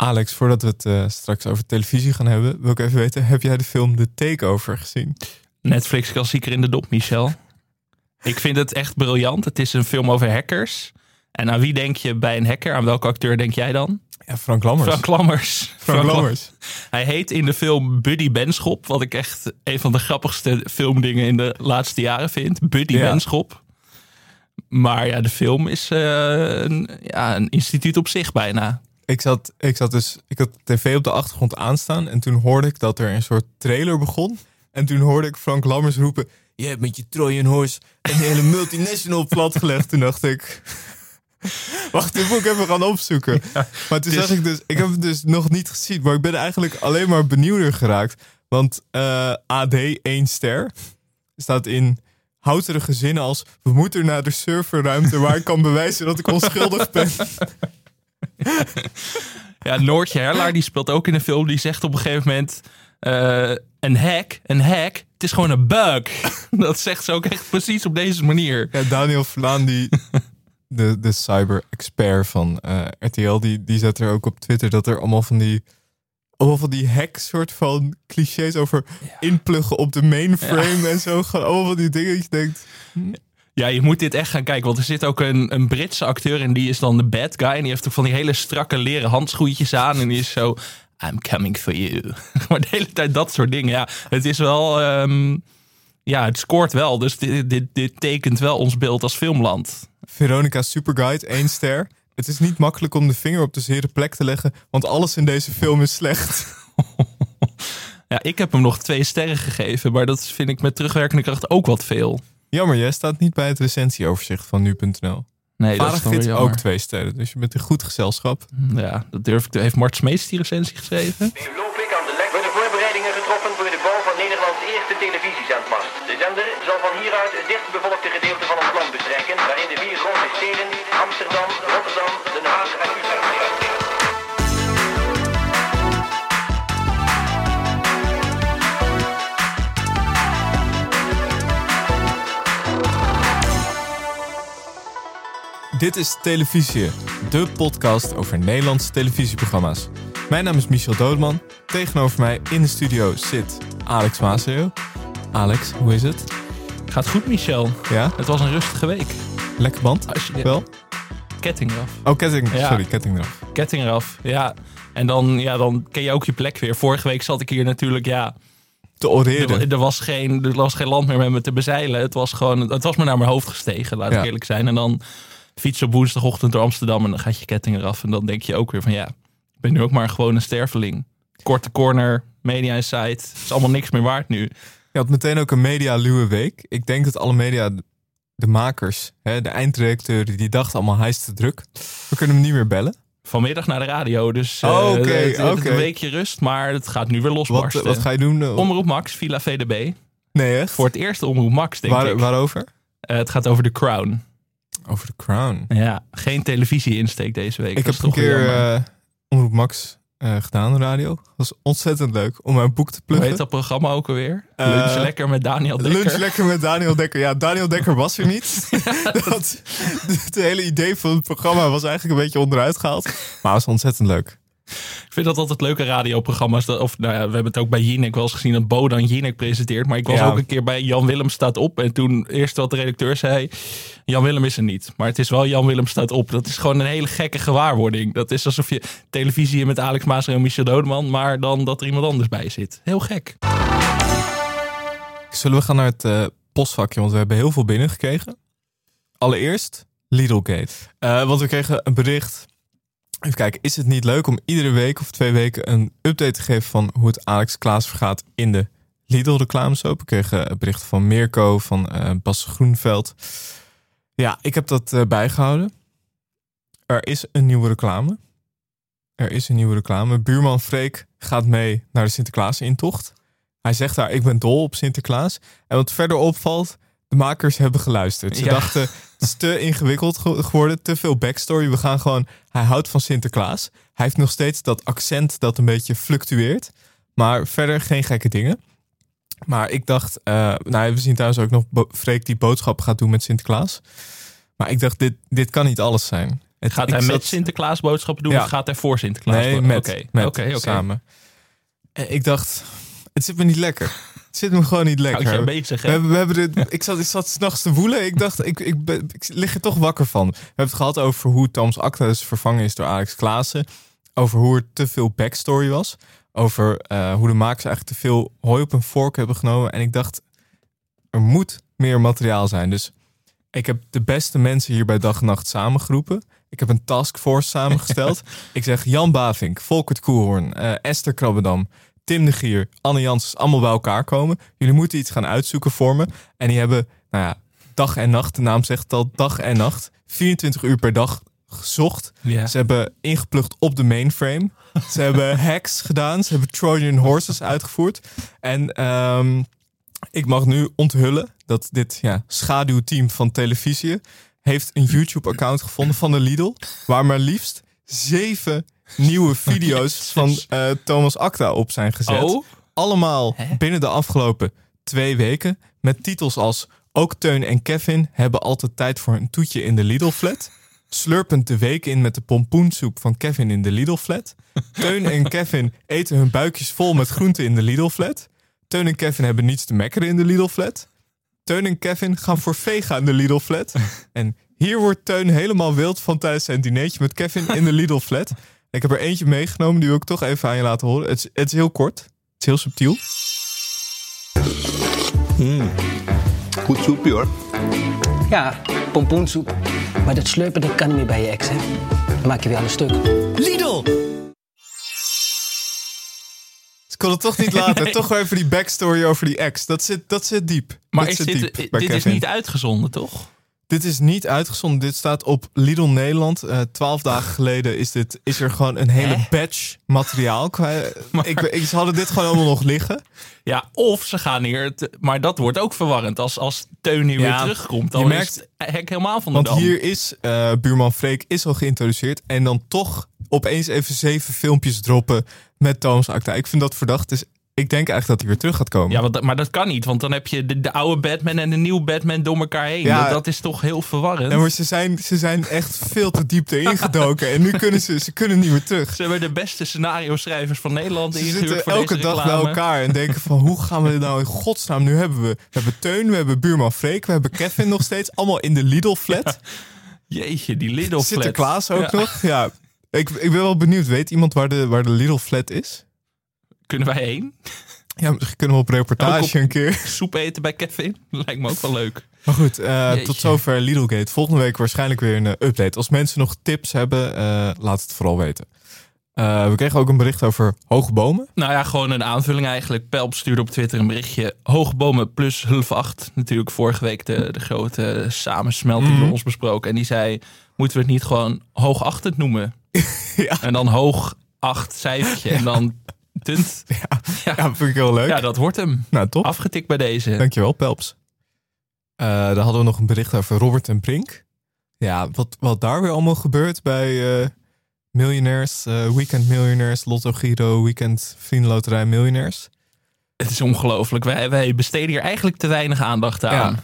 Alex, voordat we het eh, straks over televisie gaan hebben, wil ik even weten: heb jij de film The Takeover gezien? Netflix klassieker in de dop, Michel. Ik vind het echt briljant. Het is een film over hackers. En aan wie denk je bij een hacker? Aan welke acteur denk jij dan? Ja, Frank Lammers. Frank Lammers. Frank Lammers. Hij heet in de film Buddy Benschop. Wat ik echt een van de grappigste filmdingen in de laatste jaren vind. Buddy Ja. Benschop. Maar ja, de film is eh, een, ja, een instituut op zich bijna. Ik zat, ik zat dus, ik had tv op de achtergrond aanstaan en toen hoorde ik dat er een soort trailer begon. En toen hoorde ik Frank Lammers roepen: Je hebt met je Trojan Horse een hele multinational platgelegd. Toen dacht ik. Wacht, dit moet ik even gaan opzoeken. maar toen dus- zag ik dus, ik heb het dus nog niet gezien, maar ik ben eigenlijk alleen maar benieuwder geraakt. Want eh, AD 1 ster staat in houterige zinnen als: We moeten naar de serverruimte waar ik kan bewijzen dat ik onschuldig ben. Ja, Noortje Herlaar, die speelt ook in de film. Die zegt op een gegeven moment... eh, een hack, een hack, het is gewoon een bug. Dat zegt ze ook echt precies op deze manier. Ja, Daniel Vlaan, die, de, de cyber-expert van eh, RTL, die, die zet er ook op Twitter dat er allemaal van die, allemaal van die hack soort van clichés over inpluggen op de mainframe en zo. Gewoon allemaal van die dingen dat je denkt, Ja, je moet dit echt gaan kijken. Want er zit ook een, een Britse acteur en die is dan de bad guy. En die heeft ook van die hele strakke leren handschoentjes aan. En die is zo, I'm coming for you. maar de hele tijd dat soort dingen. Ja, het is wel... ehm, ja, het scoort wel. Dus dit, dit, dit tekent wel ons beeld als filmland. Veronica Superguide, één ster. Het is niet makkelijk om de vinger op de zere plek te leggen, want alles in deze film is slecht. Ja, ik heb hem nog twee sterren gegeven. Maar dat vind ik met terugwerkende kracht ook wat veel. Jammer, jij staat niet bij het recensieoverzicht van nu.nl. Nee, dat is ook twee sterren, dus je bent in goed gezelschap. Ja, dat durf ik. te- Heeft Mart Smeets die recensie geschreven? Nu loop ik aan de lek. Worden voorbereidingen getroffen voor de bouw van Nederlands eerste televisiezendmast. De zender zal van hieruit het dichtbevolkte gedeelte van ons land bestrijken, waarin de vier grote steden Amsterdam, Rotterdam, Dit is Televisie, de podcast over Nederlandse televisieprogramma's. Mijn naam is Michel Doodman. Tegenover mij in de studio zit Alex Maasreel. Alex, hoe is het? Gaat goed, Michel. Ja, Het was een rustige week. lekker band? Als je- Wel? Ketting eraf. Oh, ketting. Ja. Sorry, ketting eraf. Ketting eraf. Ja. En dan, ja, dan ken je ook je plek weer. Vorige week zat ik hier natuurlijk, ja. Te Er, oreren. er was geen, er was geen land meer met me te bezeilen. Het was gewoon, het was me naar mijn hoofd gestegen, laat Ja. ik eerlijk zijn. En dan fiets op woensdagochtend door Amsterdam en dan gaat je ketting eraf. En dan denk je ook weer van, ja, ik ben nu ook maar gewoon een sterveling. Korte corner, media insight. Het is allemaal niks meer waard nu. Je had meteen ook een media-luwe week. Ik denk dat alle media, de makers, hè, de eindredacteuren, die dachten allemaal hij is te druk. We kunnen hem niet meer bellen. Vanmiddag naar de radio, dus eh, Oh, oké, het- het- oké. een weekje rust. Maar het gaat nu weer Wat, losbarsten. wat ga je doen? eh, Omroep Max, Villa VDB. Nee, echt? Voor het eerst Omroep Max, denk Waar, ik. waarover? Eh, het gaat over The Crown. Over de Crown. Ja, geen televisie-insteek deze week. Ik heb een toch weer keer eh Omroep Max eh, gedaan, de radio. Dat was ontzettend leuk om mijn boek te Hoe pluggen. heet dat programma ook alweer? Eh, Lunch lekker met Daniel Dekker. Lunch lekker met Daniel Dekker. Ja, Daniel Dekker was er niet. dat, het hele idee van het programma was eigenlijk een beetje onderuit gehaald. Maar het was ontzettend leuk. Ik vind dat altijd leuke radioprogramma's. Dat, of nou ja, we hebben het ook bij Jinek wel eens gezien dat Bodan Jinek presenteert. Maar ik was Ja. ook een keer bij Jan Willem staat op. En toen eerst wat de redacteur zei, Jan Willem is er niet. Maar het is wel Jan Willem staat op. Dat is gewoon een hele gekke gewaarwording. Dat is alsof je televisie met Alex Maas en Michel Dodeman. Maar dan dat er iemand anders bij zit. Heel gek. Zullen we gaan naar het eh, postvakje, want we hebben heel veel binnengekregen. Allereerst Lidlgate. Eh want we kregen een bericht. Even kijken, is het niet leuk om iedere week of twee weken een update te geven van hoe het Alex Klaas vergaat in de Lidl reclamesoap? We kregen een bericht van Mirko, van eh, Bas Groenveld. Ja, ik heb dat eh, bijgehouden. Er is een nieuwe reclame. Er is een nieuwe reclame. Buurman Freek gaat mee naar de Sinterklaas-intocht. Hij zegt daar, ik ben dol op Sinterklaas. En wat verder opvalt, de makers hebben geluisterd. Ze Ja. dachten, het is te ingewikkeld ge- geworden, te veel backstory. We gaan gewoon, hij houdt van Sinterklaas. Hij heeft nog steeds dat accent dat een beetje fluctueert. Maar verder geen gekke dingen. Maar ik dacht, eh, nou, we zien trouwens ook nog Freek die boodschap gaat doen met Sinterklaas. Maar ik dacht, dit, dit kan niet alles zijn. Het- Gaat hij met Sinterklaas boodschappen doen Ja. of gaat hij voor Sinterklaas? Nee, met, Oké, met samen. En ik dacht, het zit me niet lekker. Het zit me gewoon niet lekker. Houd je bezig, We hebben, we hebben dit, ik zat, ik zat s'nachts te woelen. Ik dacht, ik, ik, ben, ik lig er toch wakker van. We hebben het gehad over hoe Thomas Acta dus vervangen is door Alex Klaassen. Over hoe er te veel backstory was. Over eh, hoe de makers eigenlijk te veel hooi op een vork hebben genomen. En ik dacht, er moet meer materiaal zijn. Dus ik heb de beste mensen hier bij Dag en Nacht samengeroepen. Ik heb een taskforce samengesteld. ik zeg Jan Bavink, Volkert Koelhoorn, eh, Esther Krabbedam, Tim de Gier, Anne Janssens allemaal bij elkaar komen. Jullie moeten iets gaan uitzoeken voor me. En die hebben, nou ja, dag en nacht, de naam zegt het al, dag en nacht, 24 uur per dag gezocht. Ze hebben ingeplucht op de mainframe. Ze hebben hacks gedaan. Ze hebben Trojan horses uitgevoerd. En ehm, ik mag nu onthullen dat dit ja, schaduwteam van televisie heeft een YouTube-account gevonden van de Lidl, waar maar liefst zeven nieuwe video's van eh, Thomas Acta op zijn gezet. Oh, Allemaal binnen de afgelopen twee weken. Met titels als Ook Teun en Kevin hebben altijd tijd voor een toetje in de Lidl-flat. Slurpend de week in met de pompoensoep van Kevin in de Lidl-flat. Teun en Kevin eten hun buikjes vol met groenten in de Lidl-flat. Teun en Kevin hebben niets te mekkeren in de Lidl-flat. Teun en Kevin gaan voor vega in de Lidl-flat. En hier wordt Teun helemaal wild van tijdens zijn dinertje met Kevin in de Lidl-flat. Ik heb er eentje meegenomen, die wil ik toch even aan je laten horen. Het is, het is heel kort, het is heel subtiel. Goed soepje hoor. Ja, pompoensoep. Maar dat slurpen dat kan niet meer bij je ex, hè? Dan maak je weer alle stuk. Lidl! Dus ik kon het toch niet laten. Toch even die backstory over die ex. Dat zit, dat zit diep. maar dat is zit dit, diep bij dit is niet uitgezonden, toch? Dit is niet uitgezonden. Dit staat op Lidl Nederland. Eh, Twaalf dagen geleden is, dit, is er gewoon een hele Hè? batch materiaal. Kwijt. Ik, ik, ze hadden dit gewoon allemaal nog liggen. Ja, of ze gaan hier... te- maar dat wordt ook verwarrend. Als, als Teun hier Ja, weer terugkomt, je dan merkt- is het hek helemaal van de Want dam. hier is eh, buurman Freek is al geïntroduceerd. En dan toch opeens even zeven filmpjes droppen met Thomas Acta. Ik vind dat verdacht. Dus ik denk eigenlijk dat hij weer terug gaat komen. Ja, want maar dat kan niet. Want dan heb je de, de oude Batman en de nieuwe Batman door elkaar heen. Ja. dat, dat is toch heel verwarrend. Ja, maar ze zijn, ze zijn echt veel te diep erin gedoken. En nu kunnen ze, ze kunnen niet meer terug. Ze hebben de beste scenario-schrijvers van Nederland Ze zitten voor elke dag bij elkaar en denken van hoe gaan we dit nou in godsnaam nu hebben we. We hebben Teun, we hebben buurman Freek, we hebben Kevin nog steeds. Allemaal in de Lidl flat. Jeetje, die Lidl flat. Sinterklaas ook nog. Ja, ik, ik ben wel benieuwd. Weet iemand waar de, waar de Lidl flat is? Kunnen wij heen? Ja, misschien kunnen we op reportage op- een keer. Soep eten bij Kevin? Lijkt me ook wel leuk. Maar goed, eh, tot zover Lidlgate. Volgende week waarschijnlijk weer een eh, update. Als mensen nog tips hebben, eh, laat het vooral weten. We kregen ook een bericht over hoge bomen. Nou ja, gewoon een aanvulling eigenlijk. Pelp stuurde op Twitter een berichtje. Hoogbomen plus Hulf 8. Natuurlijk vorige week de, de grote samensmelting Mhm. door ons besproken. En die zei, moeten we het niet gewoon hoogachtend noemen? Ja. En dan hoog 8 cijfertje. En dan tunt. Ja, Ja, vind ik heel leuk. ja, dat wordt hem. nou, top. Afgetikt bij deze. Dankjewel, Pelps. Eh daar hadden we nog een bericht over Robert en Brink. Ja, wat, wat daar weer allemaal gebeurt bij eh miljonairs, eh, weekend miljonairs, Lotto Giro, weekend vriendenloterij miljonairs. Het is ongelooflijk. Wij, wij besteden hier eigenlijk te weinig aandacht aan. Ja.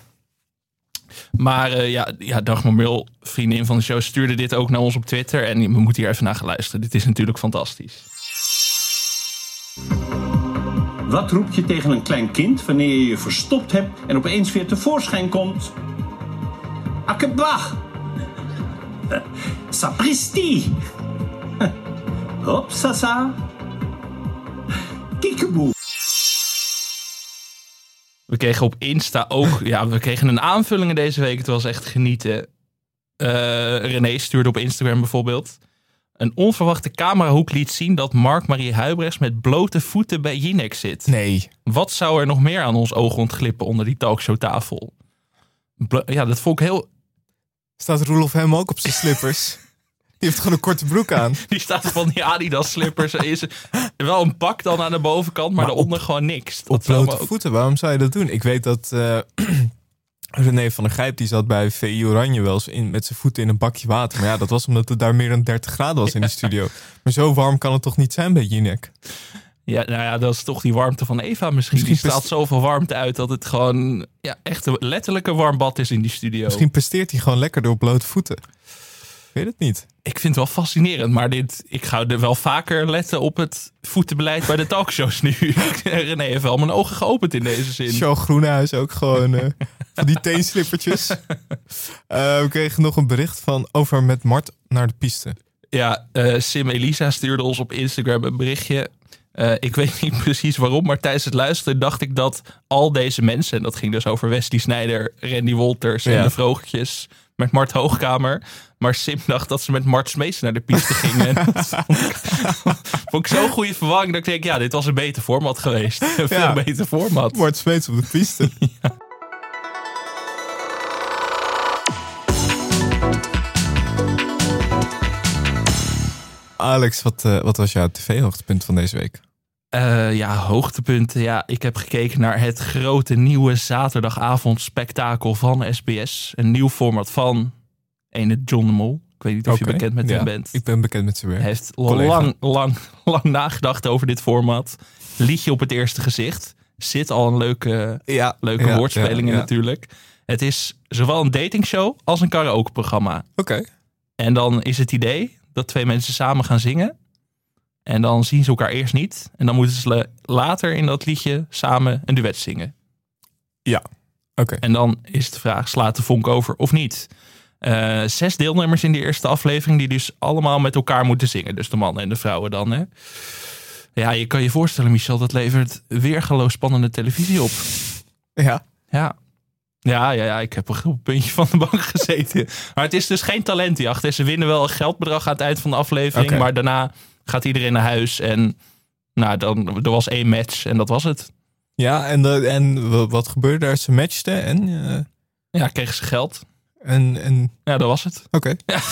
Maar eh, ja, ja, Dagmar Mil, vriendin van de show, stuurde dit ook naar ons op Twitter. En we moeten hier even naar gaan luisteren. Dit is natuurlijk fantastisch. Wat roep je tegen een klein kind wanneer je je verstopt hebt en opeens weer tevoorschijn komt? Akebach! Sapristi! Hop, sasa! Kiekeboe! We kregen op Insta ook, ja, we kregen een aanvullingen deze week. Het was echt genieten. Eh, René stuurde op Instagram bijvoorbeeld. Een onverwachte camerahoek liet zien dat Mark-Marie Huibrechts met blote voeten bij Jinek zit. Nee. Wat zou er nog meer aan ons oog ontglippen onder die talkshowtafel? Ja, dat vond ik heel... Staat Roelof hem ook op zijn slippers? Die heeft gewoon een korte broek aan. Die staat van die Adidas slippers. Er is wel een pak dan aan de bovenkant, maar, Maar daaronder gewoon niks. Dat Op blote ook- voeten, waarom zou je dat doen? Ik weet dat eh, René van der Gijp, die zat bij VI Oranje wel eens in, met zijn voeten in een bakje water. Maar ja, dat was omdat het daar meer dan 30 graden was in de studio. Maar zo warm kan het toch niet zijn bij Jinek? Ja, nou ja, dat is toch die warmte van Eva misschien. Misschien die straalt zoveel warmte uit dat het gewoon ja, echt een letterlijke warm bad is in die studio. Misschien presteert hij gewoon lekker door blote voeten. Weet het niet. Ik vind het wel fascinerend, maar dit, ik ga er wel vaker letten op het voetenbeleid bij de talkshows nu. René heeft wel mijn ogen geopend in deze zin. Show Groenhuis ook gewoon eh, van die teenslippertjes. Eh, we kregen nog een bericht van over met Mart naar de piste. Ja, eh, Sim Elisa stuurde ons op Instagram een berichtje. Ik weet niet precies waarom, maar tijdens het luisteren dacht ik dat al deze mensen, en dat ging dus over Wesley Snijder, Randy Wolters en Ja. de Vroogjes met Mart Hoogkamer. Maar Sim dacht dat ze met Mart Smees naar de piste gingen. En dat vond ik, vond ik zo'n goede verwarring dat ik denk, ja, dit was een beter format geweest. Een veel Ja. beter format. Mart Smeets op de piste. Alex, wat, eh, wat was jouw tv-hoogtepunt van deze week? Eh, ja, hoogtepunten. Ja, ik heb gekeken naar het grote nieuwe zaterdagavond spektakel van SBS. Een nieuw format van ene John de Mol. Ik weet niet of je bekend met ja, hem bent. Ik ben bekend met zijn werk. Hij heeft Collega. lang, lang, lang nagedacht over dit format. Liedje op het eerste gezicht. Zit al een leuke, Ja, leuke ja, ja. natuurlijk. Het is zowel een datingshow als een karaokeprogramma. Oké. En dan is het idee dat twee mensen samen gaan zingen. En dan zien ze elkaar eerst niet. En dan moeten ze later in dat liedje samen een duet zingen. Ja. Oké. En dan is de vraag, slaat de vonk over of niet? Eh, zes deelnemers in die eerste aflevering die dus allemaal met elkaar moeten zingen. Dus de mannen en de vrouwen dan. Hè? Ja, je kan je voorstellen Michel, dat levert weergaloos spannende televisie op. Ja. Ja. Ja, ja, ja, ik heb op een puntje van de bank gezeten. Maar het is dus geen talentjacht. Ze winnen wel een geldbedrag aan het eind van de aflevering. Maar daarna gaat iedereen naar huis. En nou, dan, er was één match en dat was het. Ja, en, de, en wa- wat gebeurde daar? Ze matchten en... eh, Ja, kregen ze geld. en, en Ja, dat was het. Oké.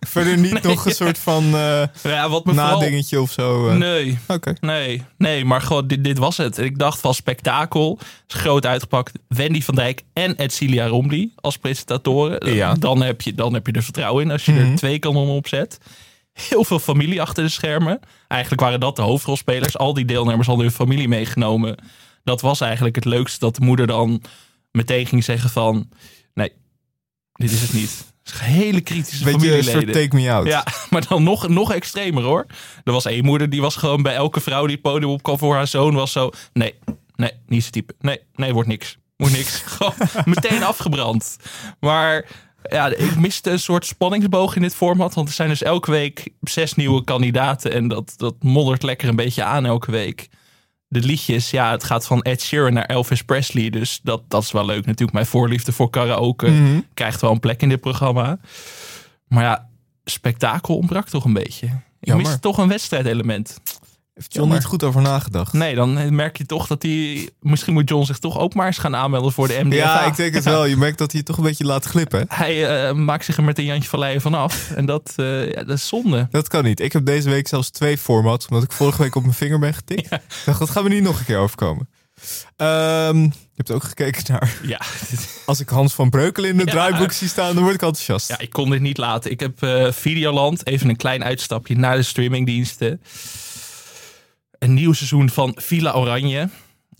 Verder niet nog een soort van eh Ja, wat me vooral... nadingetje of zo. eh. Nee, Oké. nee, nee, maar gewoon, dit, dit was het. Ik dacht van spektakel, is groot uitgepakt. Wendy van Dijk en Edcilia Romley als presentatoren. Ja. Dan, heb je, dan heb je er vertrouwen in als je Mhm. er twee kanonnen op zet. Heel veel familie achter de schermen. Eigenlijk waren dat de hoofdrolspelers. Al die deelnemers hadden hun familie meegenomen. Dat was eigenlijk het leukste dat de moeder dan meteen ging zeggen van... Nee, dit is het niet. Hele kritische Beetje een familieleden. soort take me out. Ja, maar dan nog, nog extremer hoor. Er was één moeder die was gewoon bij elke vrouw die het podium opkwam voor haar zoon was zo... Nee, nee, niet zijn type. Nee, nee, wordt niks. Moet niks. gewoon meteen afgebrand. Maar ja, ik miste een soort spanningsboog in dit format. Want er zijn dus elke week zes nieuwe kandidaten. En dat, dat moddert lekker een beetje aan elke week. De liedjes, ja, het gaat van Ed Sheeran naar Elvis Presley. Dus dat, dat is wel leuk natuurlijk. Mijn voorliefde voor karaoke Mhm. krijgt wel een plek in dit programma. Maar ja, spektakel ontbrak toch een beetje. Ik miste toch een wedstrijdelement. Heeft John Jammer. niet goed over nagedacht? Nee, dan merk je toch dat hij... Misschien moet John zich toch ook maar eens gaan aanmelden voor de MDFA. Ja, ik denk het wel. Je merkt dat hij het toch een beetje laat glippen. Hij eh, maakt zich er met een Jantje van Leijen vanaf. En dat, eh, ja, dat is zonde. Dat kan niet. Ik heb deze week zelfs twee formats, omdat ik vorige week op mijn vinger ben getikt. Ik dacht, dat gaan we niet nog een keer overkomen. Ehm, je hebt ook gekeken naar... Ja, Als ik Hans van Breukelen in het Ja. draaiboek zie staan, dan word ik enthousiast. ja, ik kon dit niet laten. Ik heb eh, Videoland, even een klein uitstapje naar de streamingdiensten. Een nieuw seizoen van Villa Oranje.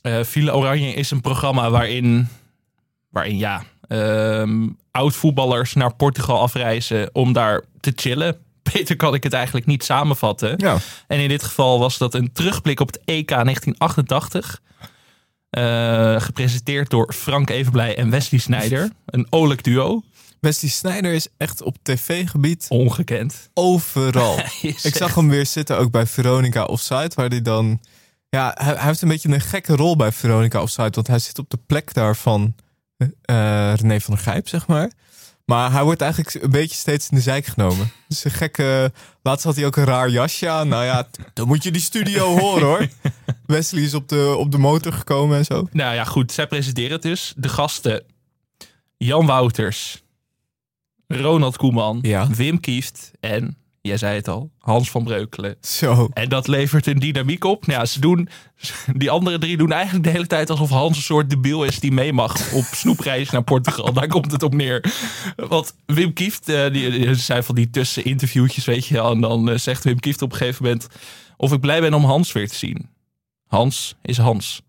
Eh Villa Oranje is een programma waarin, waarin ja, ehm oud-voetballers naar Portugal afreizen om daar te chillen. Beter kan ik het eigenlijk niet samenvatten. Ja. En in dit geval was dat een terugblik op het EK 1988. Eh, gepresenteerd door Frank Evenblij en Wesley Snijder. Een olijk duo. Wesley Snijder is echt op tv-gebied Ongekend. overal. Ik zag hem weer zitten ook bij Veronica Offside, waar hij dan... Ja, hij, hij heeft een beetje een gekke rol bij Veronica Offside, want hij zit op de plek daar van eh, René van der Gijp, zeg maar. Maar hij wordt eigenlijk een beetje steeds in de zijk genomen. Dus een gekke... Laatst had hij ook een raar jasje aan. Nou ja, dan moet je die studio horen hoor. Wesley is op de, op de motor gekomen en zo. Nou ja, goed. Zij presenteren het dus. De gasten. Jan Wouters. Ronald Koeman. Ja. Wim Kieft. En, jij zei het al, Hans van Breukelen. Zo. En dat levert een dynamiek op. Nou ja, ze doen, die andere drie doen eigenlijk de hele tijd alsof Hans een soort debiel is die mee mag op snoepreis naar Portugal. Daar komt het op neer. Want Wim Kieft, die, die zijn van die tusseninterviewtjes, weet je wel. En dan eh, zegt Wim Kieft op een gegeven moment of ik blij ben om Hans weer te zien. Hans is Hans.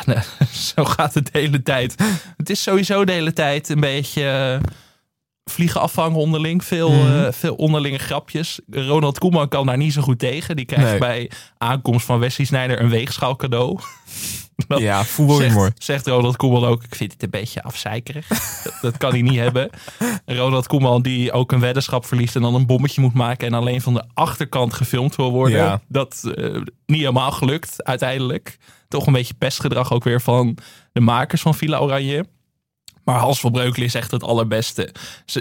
Zo gaat het de hele tijd. Het is sowieso de hele tijd een beetje... eh, vliegen afvangen onderling. Veel, Mhm. eh, veel onderlinge grapjes. Ronald Koeman kan daar niet zo goed tegen. Die krijgt Nee. bij aankomst van Wesley Sneijder een weegschaal cadeau. Ja, voetbalhumor. Zegt, zegt Ronald Koeman ook, ik vind het een beetje afzeikerig. dat, dat kan hij niet hebben. Ronald Koeman die ook een weddenschap verliest en dan een bommetje moet maken en alleen van de achterkant gefilmd wil worden. Ja. Dat eh, niet helemaal gelukt uiteindelijk. Toch een beetje pestgedrag ook weer van de makers van Villa Oranje. Maar Hans van Breukelen is echt het allerbeste.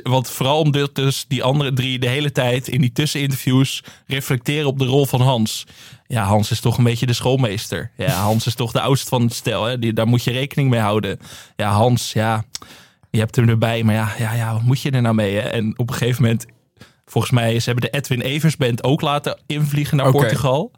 Want vooral omdat dus die andere drie de hele tijd in die tusseninterviews reflecteren op de rol van Hans. Ja, Hans is toch een beetje de schoolmeester. Ja, Hans is toch de oudste van het stel. Hè? Die, daar moet je rekening mee houden. Ja, Hans, ja, je hebt hem erbij. Maar ja, ja, ja wat moet je er nou mee? En op een gegeven moment, volgens mij, ze hebben de Edwin Evers Band ook laten invliegen naar. Portugal.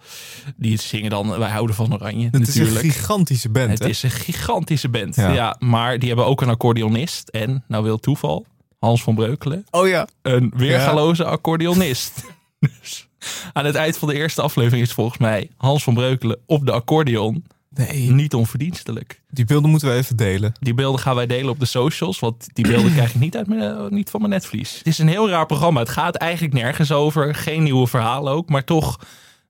Die zingen dan, wij houden van Oranje Het is een gigantische band, Het hè? is een gigantische band. Ja. Ja. maar die hebben ook een accordeonist. En, nou wil toeval, Hans van Breukelen. Oh ja. Een weergaloze accordeonist. dus aan het eind van de eerste aflevering is volgens mij Hans van Breukelen op de accordeon. Nee. Niet onverdienstelijk. Die beelden moeten we even delen. Die beelden gaan wij delen op de socials. Want die beelden krijg ik niet, uit mijn, eh, niet van mijn netvlies. Het is een heel raar programma. Het gaat eigenlijk nergens over. Geen nieuwe verhalen ook. Maar toch,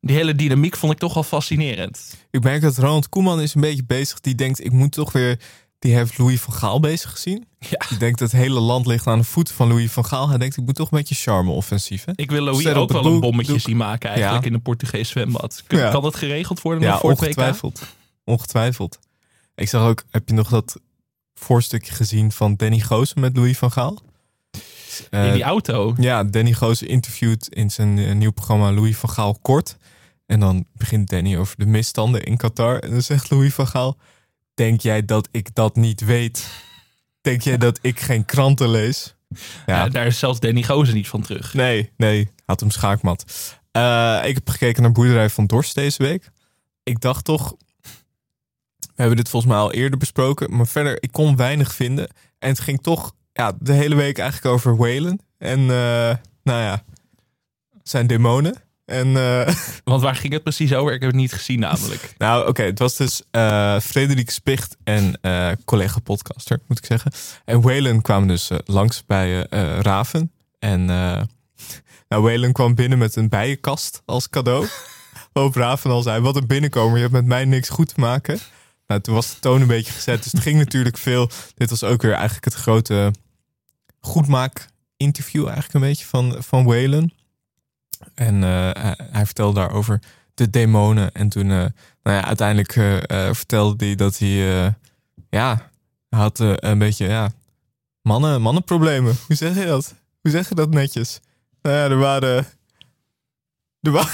die hele dynamiek vond ik toch wel fascinerend. Ik merk dat Ronald Koeman is een beetje bezig. Die denkt, ik moet toch weer... Die heeft Louis van Gaal bezig gezien. Ja. Die denkt, het hele land ligt aan de voeten van Louis van Gaal. Hij denkt, ik moet toch een beetje charme-offensief, hè? Ik wil Louis ook wel een bommetje doek. zien maken eigenlijk Ja. in een Portugees zwembad. Kun- Ja. Kan dat geregeld worden Ja, voor het WK? Ongetwijfeld. Ik zag ook, heb je nog dat voorstukje gezien van Danny Goosen met Louis van Gaal? Eh, In die auto. Ja, Danny Goosen interviewt in zijn eh, nieuw programma Louis van Gaal kort. En dan begint Danny over de misstanden in Qatar. En dan zegt Louis van Gaal, denk jij dat ik dat niet weet? Denk jij dat ik geen kranten lees? Ja. daar is zelfs Danny Gozen niet van terug. Nee, nee, had hem schaakmat. Eh, ik heb gekeken naar Boerderij van Dorst deze week. Ik dacht toch, we hebben dit volgens mij al eerder besproken, maar verder, ik kon weinig vinden. En het ging toch ja, de hele week eigenlijk over Whalen. En eh, nou ja, zijn demonen. En eh, Want waar ging het precies over? Ik heb het niet gezien namelijk. nou, oké, het was dus eh Frederik Spicht en eh, collega-podcaster, moet ik zeggen. En Whalen kwamen dus langs bij Raven. En nou, Whalen kwam binnen met een bijenkast als cadeau. Waarop Raven al zei, wat een binnenkomer, je hebt met mij niks goed te maken. Nou, toen was de toon een beetje gezet, dus het ging natuurlijk veel. Dit was ook weer eigenlijk het grote goedmaak-interview eigenlijk een beetje van, van Whalen. En eh, hij, vertelde daarover de demonen. En toen, eh, nou ja, uiteindelijk eh, vertelde hij dat hij, ja, had een beetje, ja, mannen, mannenproblemen. Hoe zeg je dat? Hoe zeg je dat netjes? Nou ja, er waren... Ja,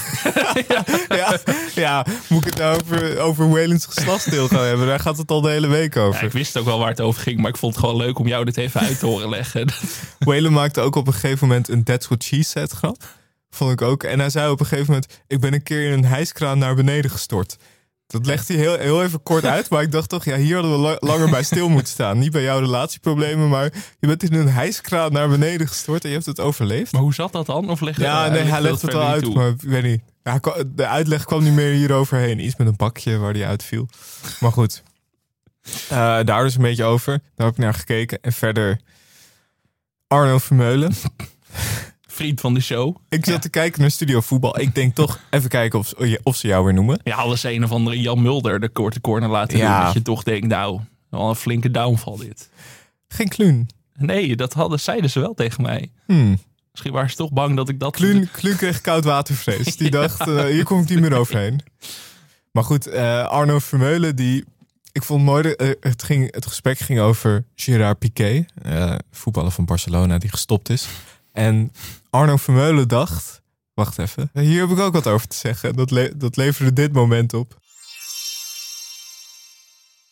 ja, ja, moet ik het nou over, over Whalens geslachtsdeel gaan hebben? Daar gaat het al de hele week Ja, over. ik wist ook wel waar het over ging, maar ik vond het gewoon leuk om jou dit even uit te horen leggen. Whalen maakte ook op een gegeven moment een That's What She Said grap. Vond ik ook. En hij zei op een gegeven moment... ik ben een keer in een hijskraan naar beneden gestort. Dat legt hij heel, heel even kort uit. Maar ik dacht toch, ja, hier hadden we la- langer bij stil moeten staan. Niet bij jouw relatieproblemen, maar je bent in een hijskraan naar beneden gestort... en je hebt het overleefd. Maar hoe zat dat dan? Of je, Ja, nee, hij dat legt het wel uit, toe? maar ik weet niet. Ja, de uitleg kwam niet meer hieroverheen. Iets met een bakje waar die uitviel. Maar goed. Eh, daar dus een beetje over. Daar heb ik naar gekeken. En verder Arno Vermeulen. Vriend van de show. Ik zat te kijken naar Studio Voetbal. Ik denk toch even kijken of, ze- of ze jou weer noemen. Ja, alles een of andere Jan Mulder de korte corner laten Ja. doen. Dat je toch denkt, nou, wel een flinke downfall dit. Geen Kluun. Nee, dat hadden, zeiden ze wel tegen mij. Hmm. Misschien waren ze toch bang dat ik dat... Kluun, Kluun kreeg koudwatervrees. Die dacht, eh, hier kom ik niet meer overheen. Maar goed, eh, Arno Vermeulen, die... Ik vond het mooi, de- eh, het, ging, het gesprek ging over Gerard Piqué. eh, voetballer van Barcelona, die gestopt is. En Arno Vermeulen dacht... Wacht even, hier heb ik ook wat over te zeggen. Dat, le- dat leverde dit moment op.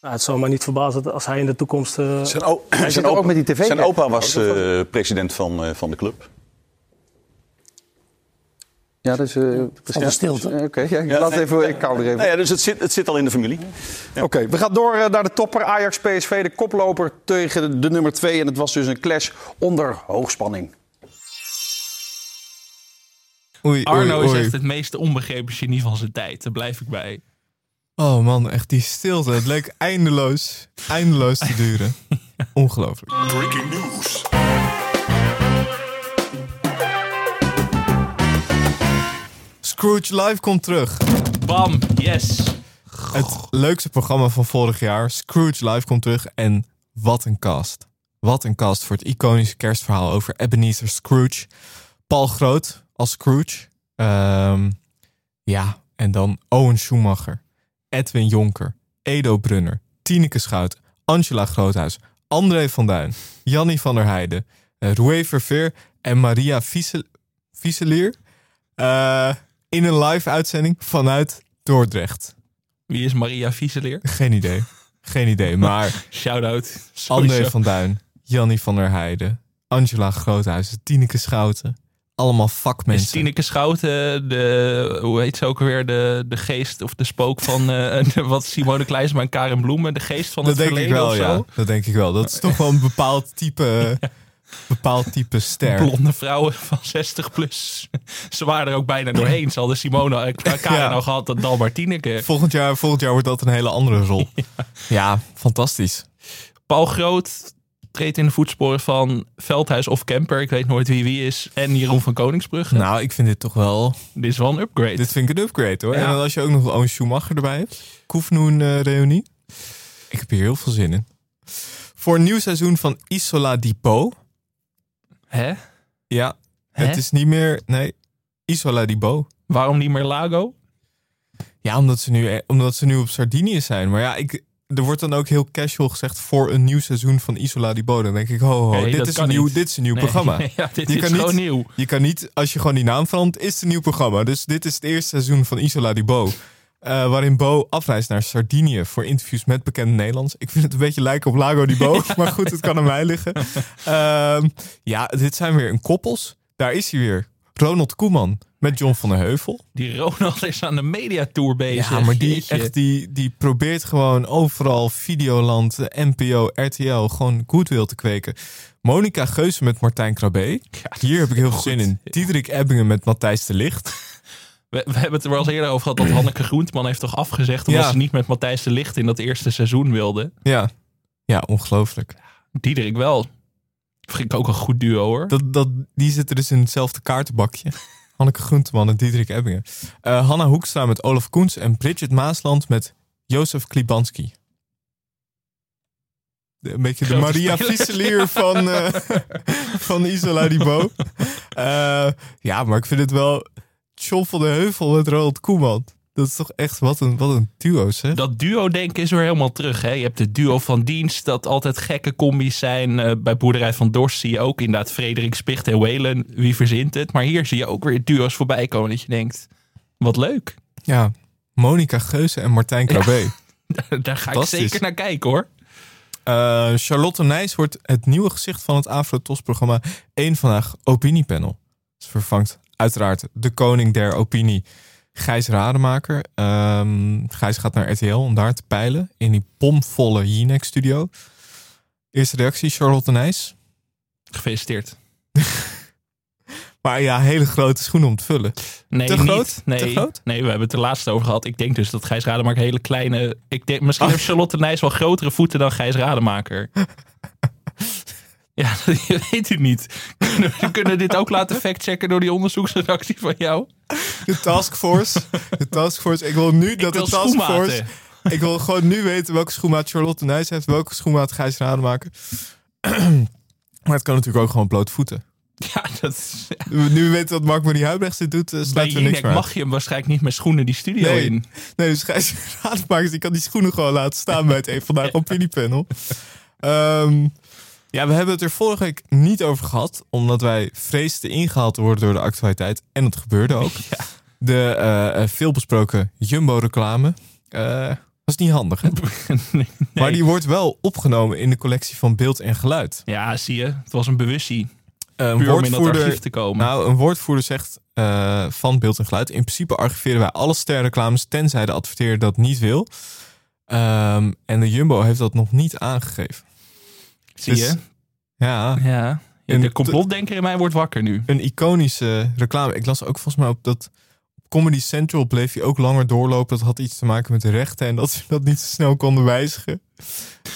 Nou, het zou me niet verbazen dat als hij in de toekomst. eh, Zijn, Hij zijn, er ook opa, met die tv. zijn opa was eh, president van, eh, van de club. Ja, dus... eh, Van de stilte. Oké, ja, ik laat even, ik hou er even. Nou ja, dus het zit, het zit al in de familie. Oké, we gaan door naar de topper Ajax-PSV. De koploper tegen de, de nummer 2. En het was dus een clash onder hoogspanning. Arno is echt het meest onbegrepen genie van zijn tijd. Daar blijf ik bij. Oh man, echt die stilte. Het leek eindeloos, eindeloos te duren. Ongelooflijk. Breaking news. Scrooge Live komt terug. Bam, yes. Het leukste programma van vorig jaar, Scrooge Live, komt terug. En wat een cast. Wat een cast voor het iconische kerstverhaal over Ebenezer Scrooge. Paul Groot, als Scrooge. Ehm, ja, en dan Owen Schumacher. Edwin Jonker. Edo Brunner. Tineke Schout. Angela Groothuis. André van Duin. Jannie van der Heijden. Uh, Roué Verveer. En Maria Viesel- Vieselier. Eh, in een live uitzending vanuit Dordrecht. Wie is Maria Vieseleer? Geen idee. Geen idee. Maar Shout-out. André van Duin, Jannie van der Heijden, Angela Groothuizen, Tineke Schouten. Allemaal Is vakmensen. Tineke Schouten de, hoe heet ze ook alweer, de, de geest of de spook van eh, de- wat Simone Kleinsma en Karen Bloemen, de geest van Dat het denk ik verleden wel, of ja. zo? Dat denk ik wel. Dat is toch wel een bepaald type, bepaald type ster. Blonde vrouwen van 60 plus. Ze waren er ook bijna doorheen. Ze hadden Simone en Karen Ja. al gehad dan dan maar Tineke. Volgend jaar, volgend jaar wordt dat een hele andere rol. Ja, fantastisch. Paul Groot treedt in de voetsporen van Veldhuis of Kemper. Ik weet nooit wie wie is. En Jeroen van Koningsbrugge. Nou, ik vind dit toch wel... Dit is wel een upgrade. Dit vind ik een upgrade hoor. Ja. En als je ook nog Owen Schumacher erbij hebt. Koefnoen eh reunie. Ik heb hier heel veel zin in. Voor een nieuw seizoen van Isola di Po. Hè? Ja, Hè? het is niet meer... Nee, Isola di Bo. Waarom niet meer Lago? Ja, omdat ze nu, omdat ze nu op Sardinië zijn. Maar ja, ik, er wordt dan ook heel casual gezegd voor een nieuw seizoen van Isola di Bo. Dan denk ik, ho, ho, Nee, dit, is een nieuw, dit is een nieuw Nee, programma. ja, dit Je is kan gewoon niet- nieuw. Je kan niet, als je gewoon die naam verandert, is het een nieuw programma. Dus dit is het eerste seizoen van Isola di Bo. Eh, waarin Bo afreist naar Sardinië voor interviews met bekende Nederlands. Ik vind het een beetje lijken op Lago di Bo, maar goed, het kan aan mij liggen. Ehm, ja, dit zijn weer een koppels. Daar is hij weer. Ronald Koeman met John van der Heuvel. Die Ronald is aan de mediatour bezig. Ja, maar die, Jeetje. echt, die, die probeert gewoon overal Videoland, NPO, RTL gewoon goodwill te kweken. Monica Geuze met Martijn Krabbe. Hier heb ik heel veel zin in. Diederik Ebbingen met Matthijs de Licht. We, we hebben het er wel eens eerder over gehad dat Hanneke Groenteman heeft toch afgezegd omdat Ja. ze niet met Matthijs de Licht in dat eerste seizoen wilde. Ja, ja ongelooflijk. Diederik wel. Vind ik ook een goed duo hoor. Dat, dat, die zitten dus in hetzelfde kaartenbakje. Hanneke Groenteman en Diederik Ebbingen. Eh, Hanna Hoekstra met Olaf Koens en Bridget Maasland met Jozef Klibanski. De- Een beetje de Maria spelers. Vieselier van, eh, van Isola di Bo. Eh, ja, maar ik vind het wel... Van de Heuvel met Ronald Koeman. Dat is toch echt wat een, wat een duo, hè? Dat duo-denken is weer helemaal terug. Hè? Je hebt het duo van dienst, dat altijd gekke combi's zijn. Eh, bij Boerderij van Dorst zie je ook inderdaad Frederik Spicht en Welen. Wie verzint het? Maar hier zie je ook weer duo's voorbij komen dat je denkt, wat leuk. Ja, Monica Geuze en Martijn Krabbe. Daar ga ik zeker naar kijken hoor. Eh, Charlotte Nijs wordt het nieuwe gezicht van het Afro-TOS-programma Eén Vandaag Opiniepanel. Ze vervangt uiteraard de koning der opinie, Gijs Rademaker. Ehm, Gijs gaat naar RTL om daar te peilen in die pomvolle Jinek-studio. Eerste reactie, Charlotte Nijs. Gefeliciteerd. Maar ja, hele grote schoenen om te vullen. Nee, Te niet. groot? Nee, Te groot? nee, we hebben het er laatst over gehad. Ik denk dus dat Gijs Rademaker hele kleine... Ik denk, misschien Oh. heeft Charlotte Nijs wel grotere voeten dan Gijs Rademaker. ja, je weet het niet. Kunnen we kunnen dit ook laten factchecken door die onderzoeksredactie van jou? De taskforce. De taskforce. Ik wil nu dat wil de taskforce... Ik wil gewoon nu weten welke schoenmaat Charlotte Nijs heeft. Welke schoenmaat Gijs Rademaker. maar het kan natuurlijk ook gewoon blote voeten. Ja, dat is, Nu we weten wat Mark Marie Huibrechts dit doet, eh, bij we niks Jinek meer uit. mag je hem waarschijnlijk niet met schoenen die studio Nee. in. Nee, dus Gijs Rademakers, die kan die schoenen gewoon laten staan bij het een vandaag opiniepanel. Ehm ja, we hebben het er vorige week niet over gehad, omdat wij vreesden ingehaald te worden door de actualiteit. En dat gebeurde ook. De eh, eh, veelbesproken Jumbo-reclame. eh was niet handig, hè? Nee. Maar die wordt wel opgenomen in de collectie van beeld en geluid. Ja, zie je. Het was een om in dat archief te komen. Nou, een woordvoerder zegt van beeld en geluid. In principe archiveren wij alle sterreclames, tenzij de adverteerder dat niet wil. Ehm, en de Jumbo heeft dat nog niet aangegeven. Zie dus- je? Ja, Ja. En de complotdenker in mij wordt wakker nu. een iconische reclame. Ik las ook volgens mij op dat op Comedy Central bleef hij ook langer doorlopen. Dat had iets te maken met de rechten en dat ze dat niet zo snel konden wijzigen.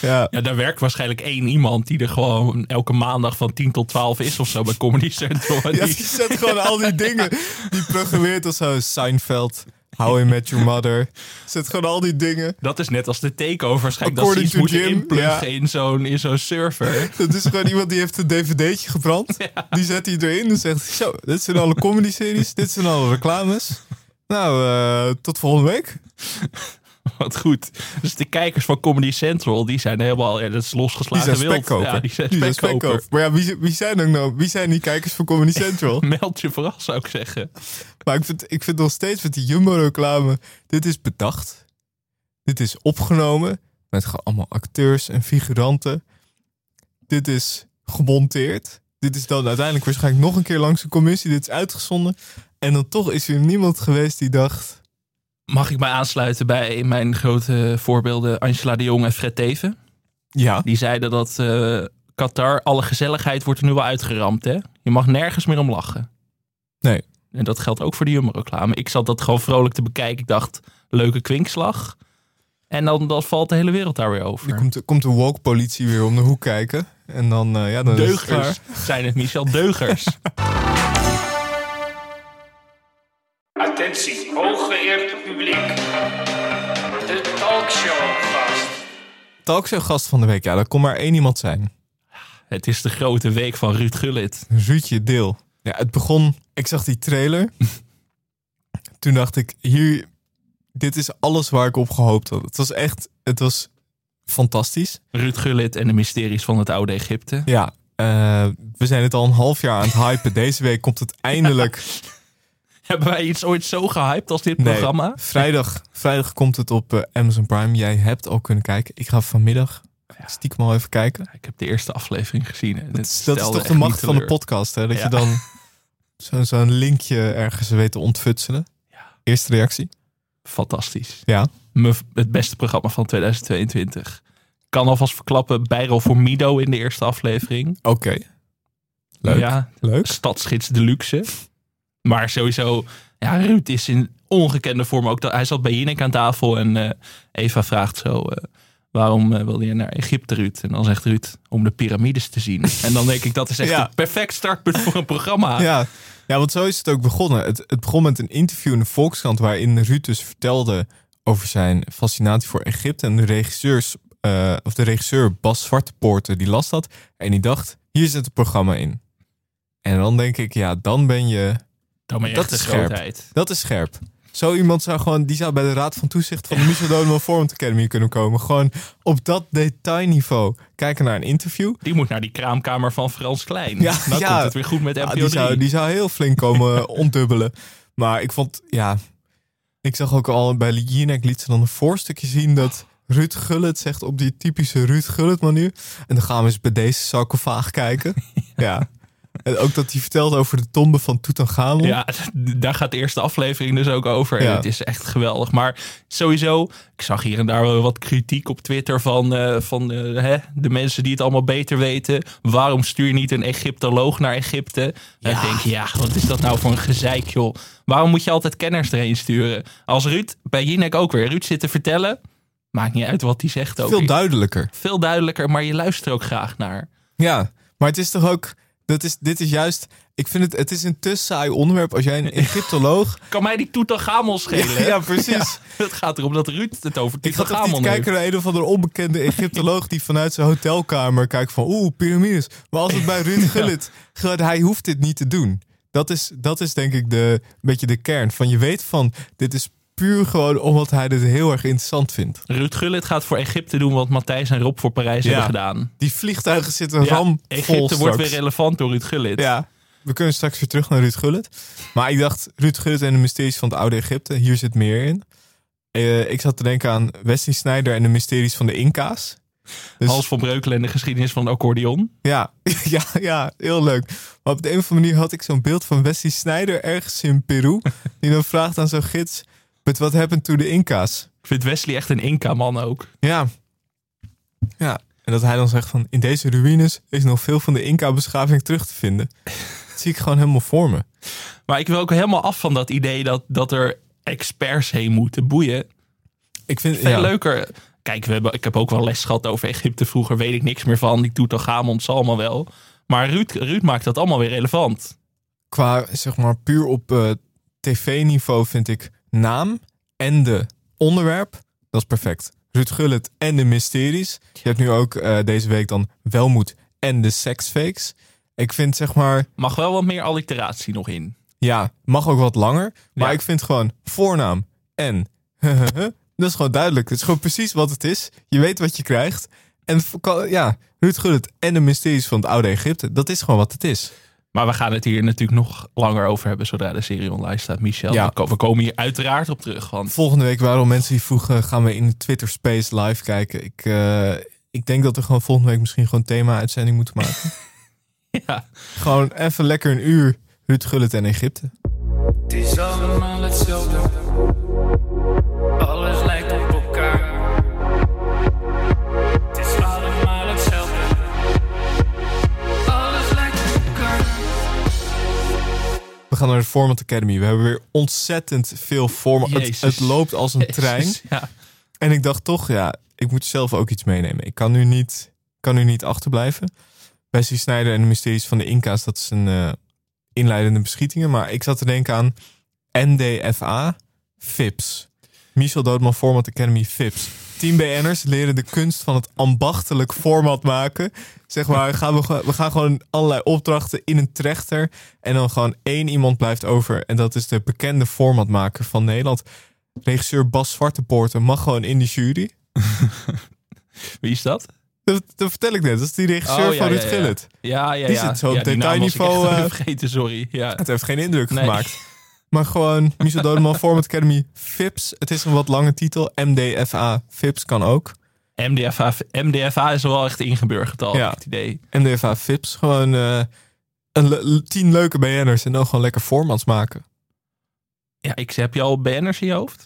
Ja, Ja, daar werkt waarschijnlijk één iemand die er gewoon elke maandag van 10 tot 12 is of zo bij Comedy Central. En ja die- die zet gewoon al die dingen. Die programmeert als zo Seinfeld, How I Met Your Mother. Zet gewoon al die dingen. dat is net als de takeover dat ze iets moeten inpluggen ja. in zo'n server. Dat is gewoon iemand die heeft een dvd'tje gebrand. Die zet hij erin en zegt... Zo, dit zijn alle comedy-series. Dit zijn alle reclames. Nou, eh, tot volgende week. Wat goed. Dus de kijkers van Comedy Central, die zijn helemaal, ja, dat is Die losgeslagen wild. spekkoper. Ja, die zijn Die zijn spekkoper. spekkoper. Maar ja, wie, wie zijn ook nou? Wie zijn die kijkers van Comedy Central? Meld je vooral, zou ik zeggen. Maar ik vind, ik vind nog steeds met die Jumbo-reclame... Dit is bedacht. Dit is opgenomen. Met gewoon allemaal acteurs en figuranten. Dit is gemonteerd. Dit is dan uiteindelijk waarschijnlijk nog een keer langs de commissie. Dit is uitgezonden. En dan toch is er niemand geweest die dacht... Mag ik mij aansluiten bij mijn grote voorbeelden Angela de Jong en Fred Teven? Ja, Die zeiden dat eh, Qatar, alle gezelligheid wordt er nu wel uitgeramd. Hè? Je mag nergens meer om lachen. nee. En dat geldt ook voor de Jumbo-reclame. Ik zat dat gewoon vrolijk te bekijken. Ik dacht, leuke kwinkslag. En dan, dan valt de hele wereld daar weer over. komt, de- komt de woke-politie weer om de hoek kijken. En dan, eh, ja, dan. Deugers zijn het, Michel. Deugers. Attentie, hooggeëerd publiek. De talkshow gast. Talkshow-gast van de week. Ja, dat kon maar één iemand zijn. het is de grote week van Ruud Gullit. Ruudje Deel. Ja, het begon... Ik zag die trailer. Toen dacht ik, hier... Dit is alles waar ik op gehoopt had. Het was echt... Het was fantastisch. Ruud Gullit en de mysteries van het oude Egypte. Ja, eh, we zijn het al een half jaar aan het hypen. Deze week komt het eindelijk... Hebben wij iets ooit zo gehyped als dit Nee, programma? vrijdag, vrijdag komt het op eh, Amazon Prime. Jij hebt al kunnen kijken. Ik ga vanmiddag stiekem al even kijken. Ik heb de eerste aflevering gezien. en Dat is, dat is toch de macht van de podcast, hè? Dat Ja. je dan zo- zo'n linkje ergens weet te ontfutselen. Eerste reactie? Fantastisch. Ja. Het beste programma van 2022. Kan alvast verklappen, bijrol voor Mido in de eerste aflevering. Oké. Leuk. Ja, Leuk. Stadsgids Deluxe. Maar sowieso, ja, Ruud is in ongekende vorm ook. Hij zat bij Jinek aan tafel en eh, Eva vraagt zo... eh, waarom eh, wilde je naar Egypte, Ruud? En dan zegt Ruud, om de piramides te zien. en dan denk ik, dat is echt Ja. een perfect startpunt voor een programma. Ja. ja, want zo is het ook begonnen. Het, het begon met een interview in de Volkskrant... waarin Ruud dus vertelde over zijn fascinatie voor Egypte. En de, regisseurs, of de regisseur Bas Zwartepoorten, die las dat. En die dacht, hier zit het programma in. En dan denk ik, ja, dan ben je... Dan ben je dat is scherp. grootheid. Dat is scherp. Zo iemand zou gewoon, die zou bij de Raad van Toezicht van de Doneman Format Academy kunnen komen. Gewoon op dat detailniveau kijken naar een interview. Die moet naar die kraamkamer van Frans Klein. Ja, dan ja. komt het weer goed met Ah, die, zou, 3. die zou heel flink komen ontdubbelen. Maar ik vond, ja, ik zag ook al bij Jinek liet ze dan een voorstukje zien dat Ruud Gullit zegt op die typische Ruud Gullit manier. En dan gaan we eens bij deze sarcofaag kijken. ja. En ook dat hij vertelt over de tombe van Tutankhamon. Ja, daar gaat de eerste aflevering dus ook over. En Ja. het is echt geweldig. Maar sowieso, ik zag hier en daar wel wat kritiek op Twitter van, eh, van eh, hè, de mensen die het allemaal beter weten. Waarom stuur je niet een Egyptoloog naar Egypte? En ik denk, ja, wat is dat nou voor een gezeik, joh? Waarom moet je altijd kenners erheen sturen? Als Ruud, bij Jinek ook weer, Ruud zit te vertellen, maakt niet uit wat hij zegt ook. Veel duidelijker. Veel duidelijker, maar je luistert er ook graag naar. Ja, maar het is toch ook. Dat is, dit is juist. Ik vind het. Het is een te saai onderwerp. Als jij een Egyptoloog. Kan mij die Tutankhamon schelen? hè? Ja, precies. het gaat erom dat Ruud het over Ik niet heeft. kijken naar een of andere onbekende Egyptoloog die vanuit zijn hotelkamer kijkt van oeh, piramides. Maar als het bij Ruud Gullit gaat, hij hoeft dit niet te doen. Dat is, dat is denk ik de, een beetje de kern van je weet van dit is puur gewoon omdat hij dit heel erg interessant vindt. Ruud Gullit gaat voor Egypte doen wat Matthijs en Rob voor Parijs Ja. hebben gedaan. Die vliegtuigen zitten Ja, ram Egypte wordt weer relevant door Ruud Gullit. Ja, we kunnen straks weer terug naar Ruud Gullit. Maar ik dacht, Ruud Gullit en de mysteries van het oude Egypte, hier zit meer in. Eh, ik zat te denken aan Wesley Sneijder en de mysteries van de Inca's. Dus- Hans van Breukelen en de geschiedenis van de accordeon. Ja, ja, ja, heel leuk. Maar op de een of andere manier had ik zo'n beeld van Wesley Sneijder ergens in Peru. Die dan vraagt aan zo'n gids, but what happened to the Inca's? Ik vind Wesley echt een Inca-man ook. Ja. Ja, en dat hij dan zegt van, in deze ruïnes is nog veel van de Inca-beschaving terug te vinden. Dat zie ik gewoon helemaal voor me. Maar ik wil ook helemaal af van dat idee dat, dat er experts heen moeten boeien. Ik vind Veel ja. leuker. Kijk, we hebben, ik heb ook wel les gehad over Egypte. Vroeger weet ik niks meer van. Die Tutankhamon zal allemaal wel. Maar Ruud, Ruud maakt dat allemaal weer relevant. qua, zeg maar, puur op eh, tv-niveau vind ik naam en de onderwerp, dat is perfect. Ruud Gullit en de mysteries. Je hebt nu ook eh, deze week dan Welmoed en de seksfakes. Ik vind, zeg maar, Mag wel wat meer alliteratie nog in. ja, mag ook wat langer. Maar Ja. ik vind gewoon voornaam en dat is gewoon duidelijk. Het is gewoon precies wat het is. Je weet wat je krijgt. En ja, Ruud Gullit en de mysteries van het oude Egypte, dat is gewoon wat het is. Maar we gaan het hier natuurlijk nog langer over hebben zodra de serie online staat, Michel. Ja. We ko- We komen hier uiteraard op terug. Want Volgende week waren al mensen die vroegen: gaan we in de Twitter Space live kijken? Ik, eh, ik denk dat we gewoon volgende week misschien gewoon thema-uitzending moeten maken. ja, gewoon even lekker een uur Ruud Gullit en Egypte. Het is allemaal hetzelfde. We gaan naar de Format Academy. We hebben weer ontzettend veel format. Het, loopt als een trein. Ja. En ik dacht toch, ja, ik moet zelf ook iets meenemen. Ik kan nu niet, kan nu niet achterblijven. Wesley Snijder en de mysteries van de Inca's, dat is een eh, inleidende beschietingen. Maar ik zat te denken aan NDFA, FIPS. Michel Doodman Format Academy, FIPS. Team BN'ers leren de kunst van het ambachtelijk format maken. Zeg maar, gaan we, we gaan gewoon allerlei opdrachten in een trechter. En dan gewoon één iemand blijft over. En dat is de bekende formatmaker van Nederland. Regisseur Bas Zwartepoorten mag gewoon in die jury. Wie is dat? Dat, dat vertel ik net. Dat is die regisseur Oh, ja, van Ruud ja, ja. Gullit. Ja, ja, Die ja. zit zo op die detailniveau, eh, vergeten, sorry. Ja. Het heeft geen indruk Nee. gemaakt. Maar gewoon Michel Dodeman Format Academy FIPS. Het is een wat lange titel. MDFA FIPS kan ook. MDFA, MDFA is wel echt ingeburgerd al, Ja. het idee. MDFA FIPS. Gewoon eh, een le- tien leuke BN'ers en dan gewoon lekker formats maken. Ja, ik heb je al banners in je hoofd?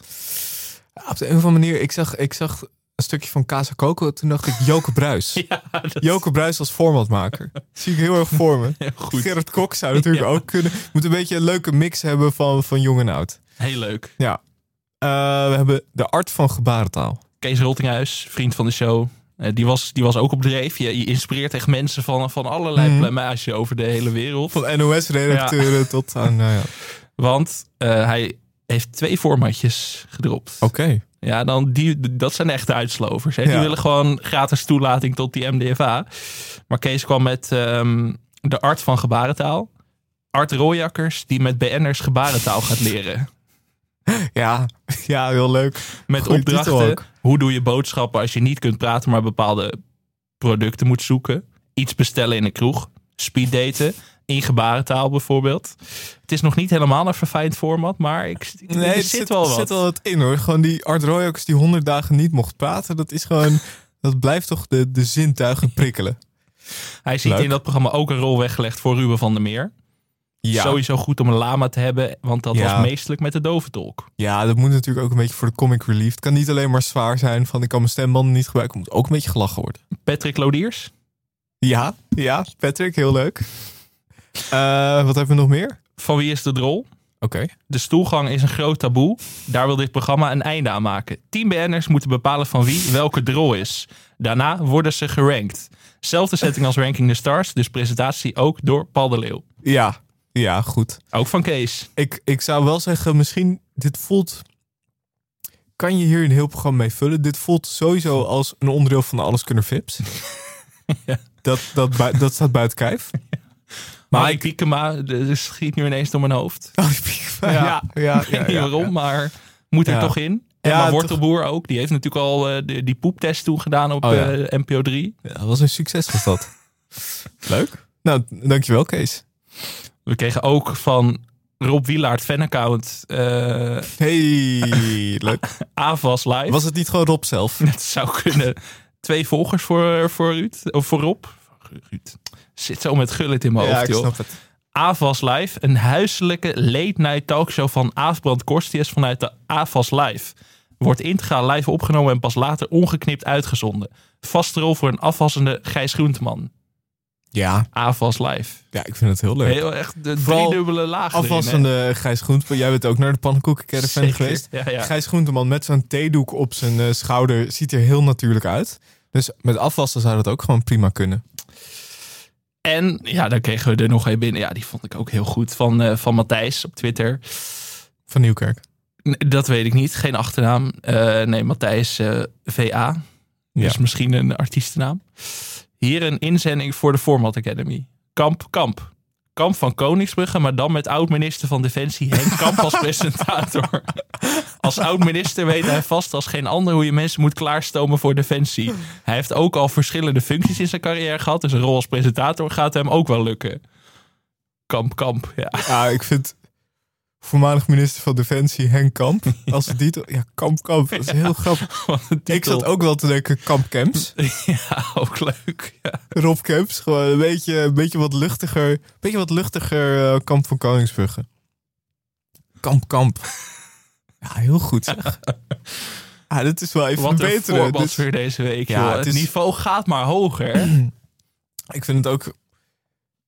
Ja, op de een of andere manier, ik zag, ik zag een stukje van Casa Coco. Toen dacht ik Joke Bruis. Ja, dat Joke Bruis als formatmaker. zie ik heel erg voor me. Goed. Gerrit Kok zou natuurlijk Ja. ook kunnen. Moet een beetje een leuke mix hebben van, van jong en oud. heel leuk. Ja. Eh, we hebben de art van gebarentaal. Kees Roltinghuis, vriend van de show. eh, die, was, die was ook op dreef. Je, je inspireert echt mensen van, van allerlei Mhm. plamage over de hele wereld. Van NOS-redacteuren tot aan... Nou ja. Want eh, hij heeft twee formatjes gedropt. Oké. Ja, dan die, dat zijn echte uitslovers. Hè? Die Ja. willen gewoon gratis toelating tot die MDFA. Maar Kees kwam met ehm, de art van gebarentaal. Art Rooijakkers die met BN'ers gebarentaal gaat leren. Ja, ja, heel leuk. Met Goeie opdrachten. Hoe doe je boodschappen als je niet kunt praten, maar bepaalde producten moet zoeken. Iets bestellen in een kroeg. Speeddaten. In gebarentaal bijvoorbeeld. Het is nog niet helemaal een verfijnd format, maar ik, ik- Nee, er er zit, wel wat. zit wel wat in hoor. Gewoon die Art Royax die honderd dagen niet mocht praten. Dat is gewoon... dat blijft toch de, de zintuigen prikkelen. Hij ziet Leuk. in dat programma ook een rol weggelegd voor Ruben van der Meer. Ja. Sowieso goed om een lama te hebben, want dat Ja. was meestelijk met de doventolk. ja, dat moet natuurlijk ook een beetje voor de comic relief. Het kan niet alleen maar zwaar zijn van ik kan mijn stembanden niet gebruiken. Het moet ook een beetje gelachen worden. Patrick Lodiers, Ja, ja, Patrick, heel leuk. Eh, wat hebben we nog meer? van wie is de drol? Oké. De stoelgang is een groot taboe. Daar wil dit programma een einde aan maken. Team BN'ers moeten bepalen van wie welke drol is. Daarna worden ze gerankt. Zelfde setting als Ranking the Stars, dus presentatie ook door Paul de Leeuw. Ja, ja, goed. Ook van Kees. Ik, ik zou wel zeggen, misschien, dit voelt... Kan je hier een heel programma mee vullen? Dit voelt sowieso als een onderdeel van de Alleskunner Vips. Ja. dat, dat, dat staat buiten kijf. Maar Maar ik Piekema, er schiet nu ineens door mijn hoofd. Oh, Piekema, ja, ja, ja, Ik weet niet waarom, maar moet er toch in. Ja, Ja, maar toch. Wortelboer ook. Die heeft natuurlijk al de- die poeptest toen gedaan op Oh, ja. eh, NPO 3. Ja, dat was een succes was dat. Leuk. Nou, dankjewel Kees. We kregen ook van Rob Wielaert fanaccount eh Hey, leuk. AVAS live. Was het niet gewoon Rob zelf? Het zou kunnen. Twee volgers voor, voor Ruud. Of voor Rob. Ruud. Zit zo met gullet in mijn Ja, hoofd, ik joh. snap het. AVAS Live. Een huiselijke late-night talkshow van Aafbrand Korstius vanuit de AVAS Live. Wordt integraal live opgenomen en pas later ongeknipt uitgezonden. Vaste rol voor een afwassende Gijs Groenteman. Ja. AFAS live. Ja, ik vind het heel leuk. Heel echt de Vooral driedubbele laag erin? Afwassende Gijs Groenteman. Jij bent ook naar de pannenkoekencaravan geweest. ja, ja. Gijs Groenteman met zo'n theedoek op zijn eh, schouder ziet er heel natuurlijk uit. Dus met afwassen zou dat ook gewoon prima kunnen. En ja, dan kregen we er nog een binnen. Ja, die vond ik ook heel goed. Van, eh, van Matthijs op Twitter. Van Nieuwkerk. Dat weet ik niet. Geen achternaam. Eh, nee, Matthijs eh, VA. Ja. Dus misschien een artiestennaam. Hier een inzending voor de Format Academy. Kamp, Kamp. Kamp van Koningsbrugge, maar dan met oud-minister van Defensie Henk Kamp als presentator. Als oud-minister weet hij vast als geen ander hoe je mensen moet klaarstomen voor Defensie. Hij heeft ook al verschillende functies in zijn carrière gehad, dus een rol als presentator gaat hem ook wel lukken. Kamp, Kamp, ja. Ja, ik vind voormalig minister van Defensie Henk Kamp als de titel. Ja, Kamp Kamp. Dat is heel grappig. Ik zat ook wel te denken Kamp Camps. Ja, ook leuk. Ja. Rob Camps. Gewoon een beetje, een beetje wat luchtiger. Een beetje wat luchtiger eh, Kamp van Koningsbrugge. Kamp Kamp. Ja, heel goed zeg. Ah, dit is wel even Wat een betere. weer deze week. Ja, joh. het het is- niveau gaat maar hoger. Ik vind het ook.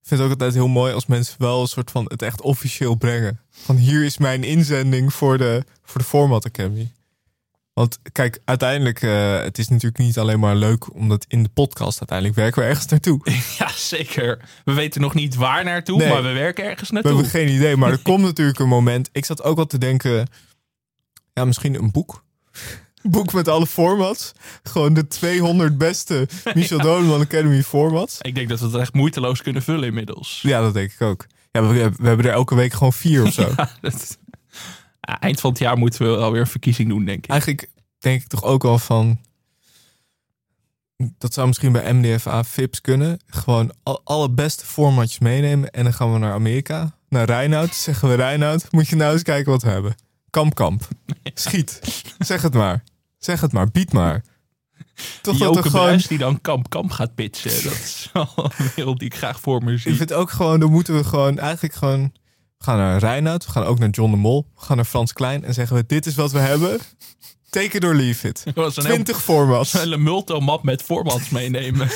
Ik vind het ook altijd heel mooi als mensen wel een soort van het echt officieel brengen. Van hier is mijn inzending voor de, voor de Format Academy. Want kijk, uiteindelijk, eh, het is natuurlijk niet alleen maar leuk omdat in de podcast uiteindelijk werken we ergens naartoe. Ja, zeker. We weten nog niet waar naartoe, Nee. maar we werken ergens We naartoe. hebben geen idee, maar er komt natuurlijk een moment. Ik zat ook wel te denken, ja, misschien een boek. Boek met alle formats. Gewoon de 200 beste Michel Doneman Academy formats. Ik denk dat we het echt moeiteloos kunnen vullen inmiddels. Ja, dat denk ik ook. Ja, we, we hebben er elke week gewoon vier of zo. Ja, dat- Ja, eind van het jaar moeten we alweer een verkiezing doen, denk ik. Eigenlijk denk ik toch ook wel van. Dat zou misschien bij MDFA Vips kunnen. Gewoon al, alle beste formatjes meenemen. En dan gaan we naar Amerika. Naar Reinoud. Zeggen we Reinoud, moet je nou eens kijken wat we hebben. Kamp, kamp. Schiet. Zeg het maar. Zeg het maar. Bied maar. Toch dat er gewoon... Die dan Kamp Kamp gaat pitchen. Dat is wel een wereld die ik graag voor me zie. Ik vind ook gewoon, dan moeten we gewoon eigenlijk gewoon... We gaan naar Reinoud, we gaan ook naar John de Mol. We gaan naar Frans Klein en zeggen we, dit is wat we hebben. Take it or leave it. Dat was een 20 formats. Een hele multomap met formats meenemen.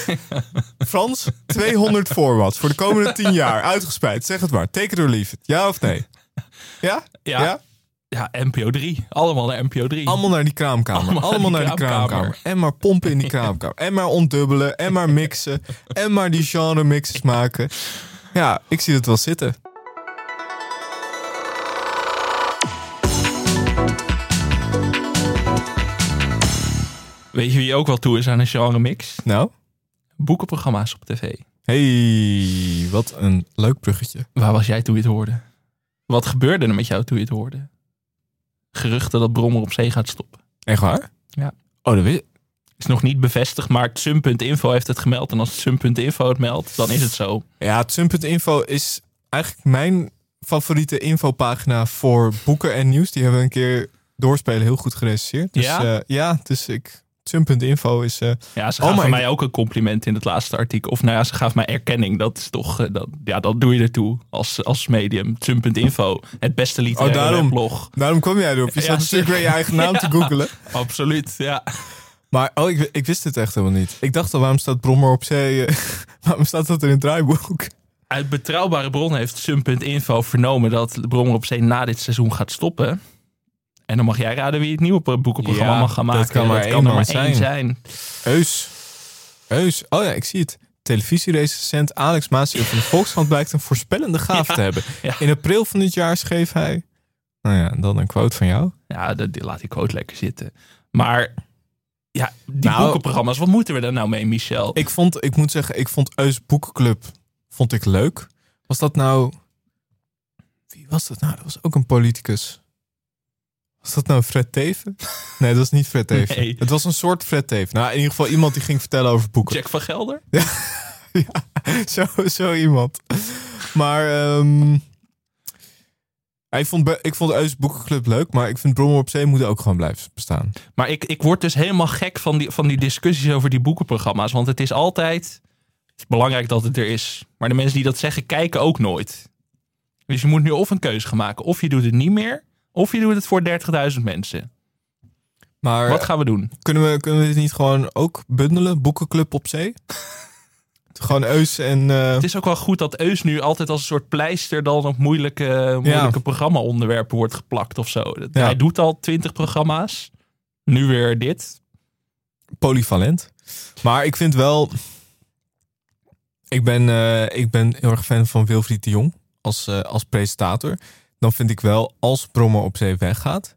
Frans, 200 formats voor de komende 10 jaar. Uitgespreid, zeg het maar. Take it or leave it. Ja of nee? Ja? Ja. Ja, NPO 3. Allemaal naar NPO 3. Allemaal naar die kraamkamer. Allemaal, naar die kraamkamer. En maar pompen in die kraamkamer. En maar ontdubbelen. En maar mixen. En maar die genre mixes maken. Ja, ik zie het wel zitten. Weet je wie ook wel toe is aan een genre mix? Nou? Boekenprogramma's op tv. Hey, wat een leuk bruggetje. Waar was jij toen je het hoorde? Wat gebeurde er met jou toen je het hoorde? Geruchten dat Brommer op zee gaat stoppen. Echt waar? Ja. Oh, dat weet Is nog niet bevestigd, maar Tsum.info heeft het gemeld. En als Tsum.info het meldt, dan is het zo. Ja, Tsum.info is eigenlijk mijn favoriete infopagina voor boeken en nieuws. Die hebben we een keer doorspelen heel goed gerecenseerd. Dus Ja? ja, ja dus ik... Tsum.info is... eh, Ja, ze oh gaven mij ook een compliment in het laatste artikel. Of nou ja, ze gaf mij erkenning. Dat is toch, eh, dat, ja, dat doe je ertoe als, als medium. Tsum.info, het beste Oh, literaire daarom, weblog. daarom kwam jij erop. Je Ja, zat natuurlijk weer je eigen naam te googelen. Absoluut, ja. Maar oh, ik, ik wist het echt helemaal niet. Ik dacht al, waarom staat Brommer op zee? eh, waarom staat dat in het draaiboek? Uit betrouwbare bron heeft Sum.info vernomen dat Brommer op Zee na dit seizoen gaat stoppen. En dan mag jij raden wie het nieuwe boekenprogramma Ja, mag gaan dat maken. kan maar dat kan er maar één zijn. zijn. Eus. Eus. Oh ja, ik zie het. Televisierecensent Alex Maasje van de Volkskrant blijkt een voorspellende Ja, te hebben. ja. In april van dit jaar schreef hij... Nou ja, dan een quote van jou. Ja, dat, laat die quote lekker zitten. Maar ja, die Nou- boekenprogramma's, wat moeten we daar nou mee, Michel? Ik vond, ik moet zeggen, ik vond Eus Boekenclub vond ik leuk. Was dat nou... Wie was dat nou? Dat was ook een politicus. Was dat nou Fred Teven? Nee, dat was niet Fred Teven. Nee. Het was een soort Fred Teven. Nou, in ieder geval iemand die ging vertellen over boeken. Jack van Gelder? zo, zo iemand. Maar ehm, hij vond, ik vond Eus Boekenclub leuk, maar ik vind Brommer op Zee moet ook gewoon blijven bestaan. Maar ik, ik word dus helemaal gek van die, van die discussies over die boekenprogramma's. Want het is altijd het is belangrijk dat het er is. Maar de mensen die dat zeggen, kijken ook nooit. Dus je moet nu of een keuze gaan maken. Of je doet het niet meer, of je doet het voor 30.000 mensen. Maar Wat gaan we doen? kunnen we, kunnen we dit niet gewoon ook bundelen? Boekenclub op Zee? Gewoon Eus en... eh, Het is ook wel goed dat Eus nu altijd als een soort pleister dan op moeilijke, moeilijke programma-onderwerpen wordt geplakt of zo. Ja. Hij doet al twintig programma's. Nu weer dit. polyvalent. Maar ik vind wel... Ik ben, eh, ik ben heel erg fan van Wilfried de Jong als, eh, als presentator. Dan vind ik wel, als Brommer op zee weggaat...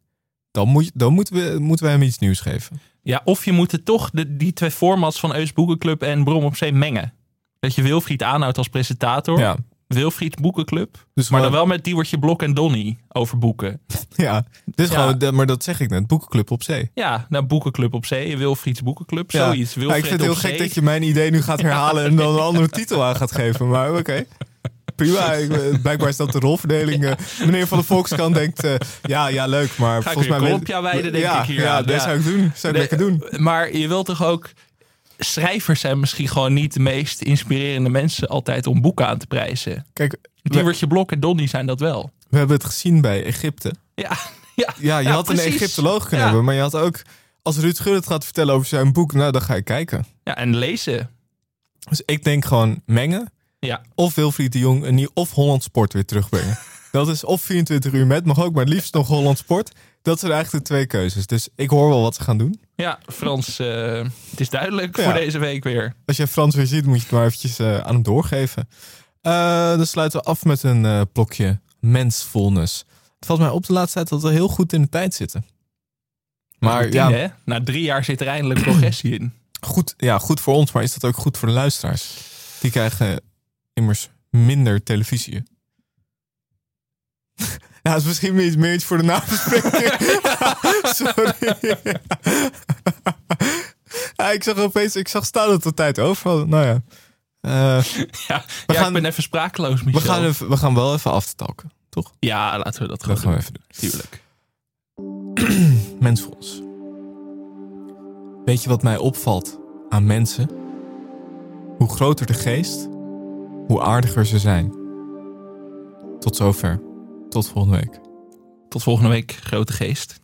dan, moet, dan moeten, we, moeten wij hem iets nieuws geven. Ja, of je moet het toch de, die twee formats van Eus Boekenclub en Brom op Zee mengen. Dat je Wilfried aanhoudt als presentator. Ja, Wilfried Boekenclub. dus Maar dan wel met Diewertje Blok en Donny over boeken. Ja, dus Ja. gewoon, maar dat zeg ik net. Boekenclub op zee. Ja, nou Boekenclub op Zee, Wilfrieds Boekenclub, Ja. zoiets. Ja, Wilfried ik vind het heel gek zee. dat je mijn idee nu gaat herhalen en dan een andere titel aan gaat geven. Maar oké. Prima, ik, eh, blijkbaar is dat de rolverdeling. eh. meneer van de Volkskrant denkt, eh, ja, ja, leuk, maar Ga ik volgens mij... kolompia wijden, denk ja, ik hier Ja, dat Ja. zou ik doen. Zou ik lekker doen. Maar je wilt toch ook... Schrijvers zijn misschien gewoon niet de meest inspirerende mensen altijd om boeken aan te prijzen. Kijk, we, Diewertje Blok en Donny zijn dat wel. we hebben het gezien bij Egypte. Ja, ja, Ja, je had precies. een Egyptoloog kunnen Ja. hebben, maar je had ook... Als Ruud Gullit gaat vertellen over zijn boek, nou, dan ga je kijken. Ja, en lezen. Dus ik denk gewoon mengen. Ja, Of Wilfried de Jong een nieuw, of Holland Sport weer terugbrengen. dat is of 24 uur met, mag ook, maar liefst nog Holland Sport. Dat zijn eigenlijk de twee keuzes. Dus ik hoor wel wat ze gaan doen. ja Frans, eh, het is duidelijk Ja. voor deze week weer. Als je Frans weer ziet, moet je het maar eventjes eh, aan hem doorgeven. Eh, dan sluiten we af met een blokje mensfulness. Het valt mij op de laatste tijd dat we heel goed in de tijd zitten. Maar ja, hè? Na drie jaar zit er eindelijk progressie in. goed, ja, goed voor ons, maar is dat ook goed voor de luisteraars? Die krijgen immers minder televisie. Ja, dat is misschien meer iets, meer iets voor de nabespreking. Sorry. ja, ik zag opeens, ik zag staan dat de tijd over. Nou ja. Eh, Ja, We ja gaan- ik ben even sprakeloos, Michel. we, gaan even, we gaan wel even aftalken, toch? Ja, laten we dat Dat gewoon gaan we even doen. Tuurlijk. Mensvols. Weet je wat mij opvalt aan mensen? Hoe groter de geest, hoe aardiger ze zijn. Tot zover. Tot volgende week. Tot volgende week, grote geest.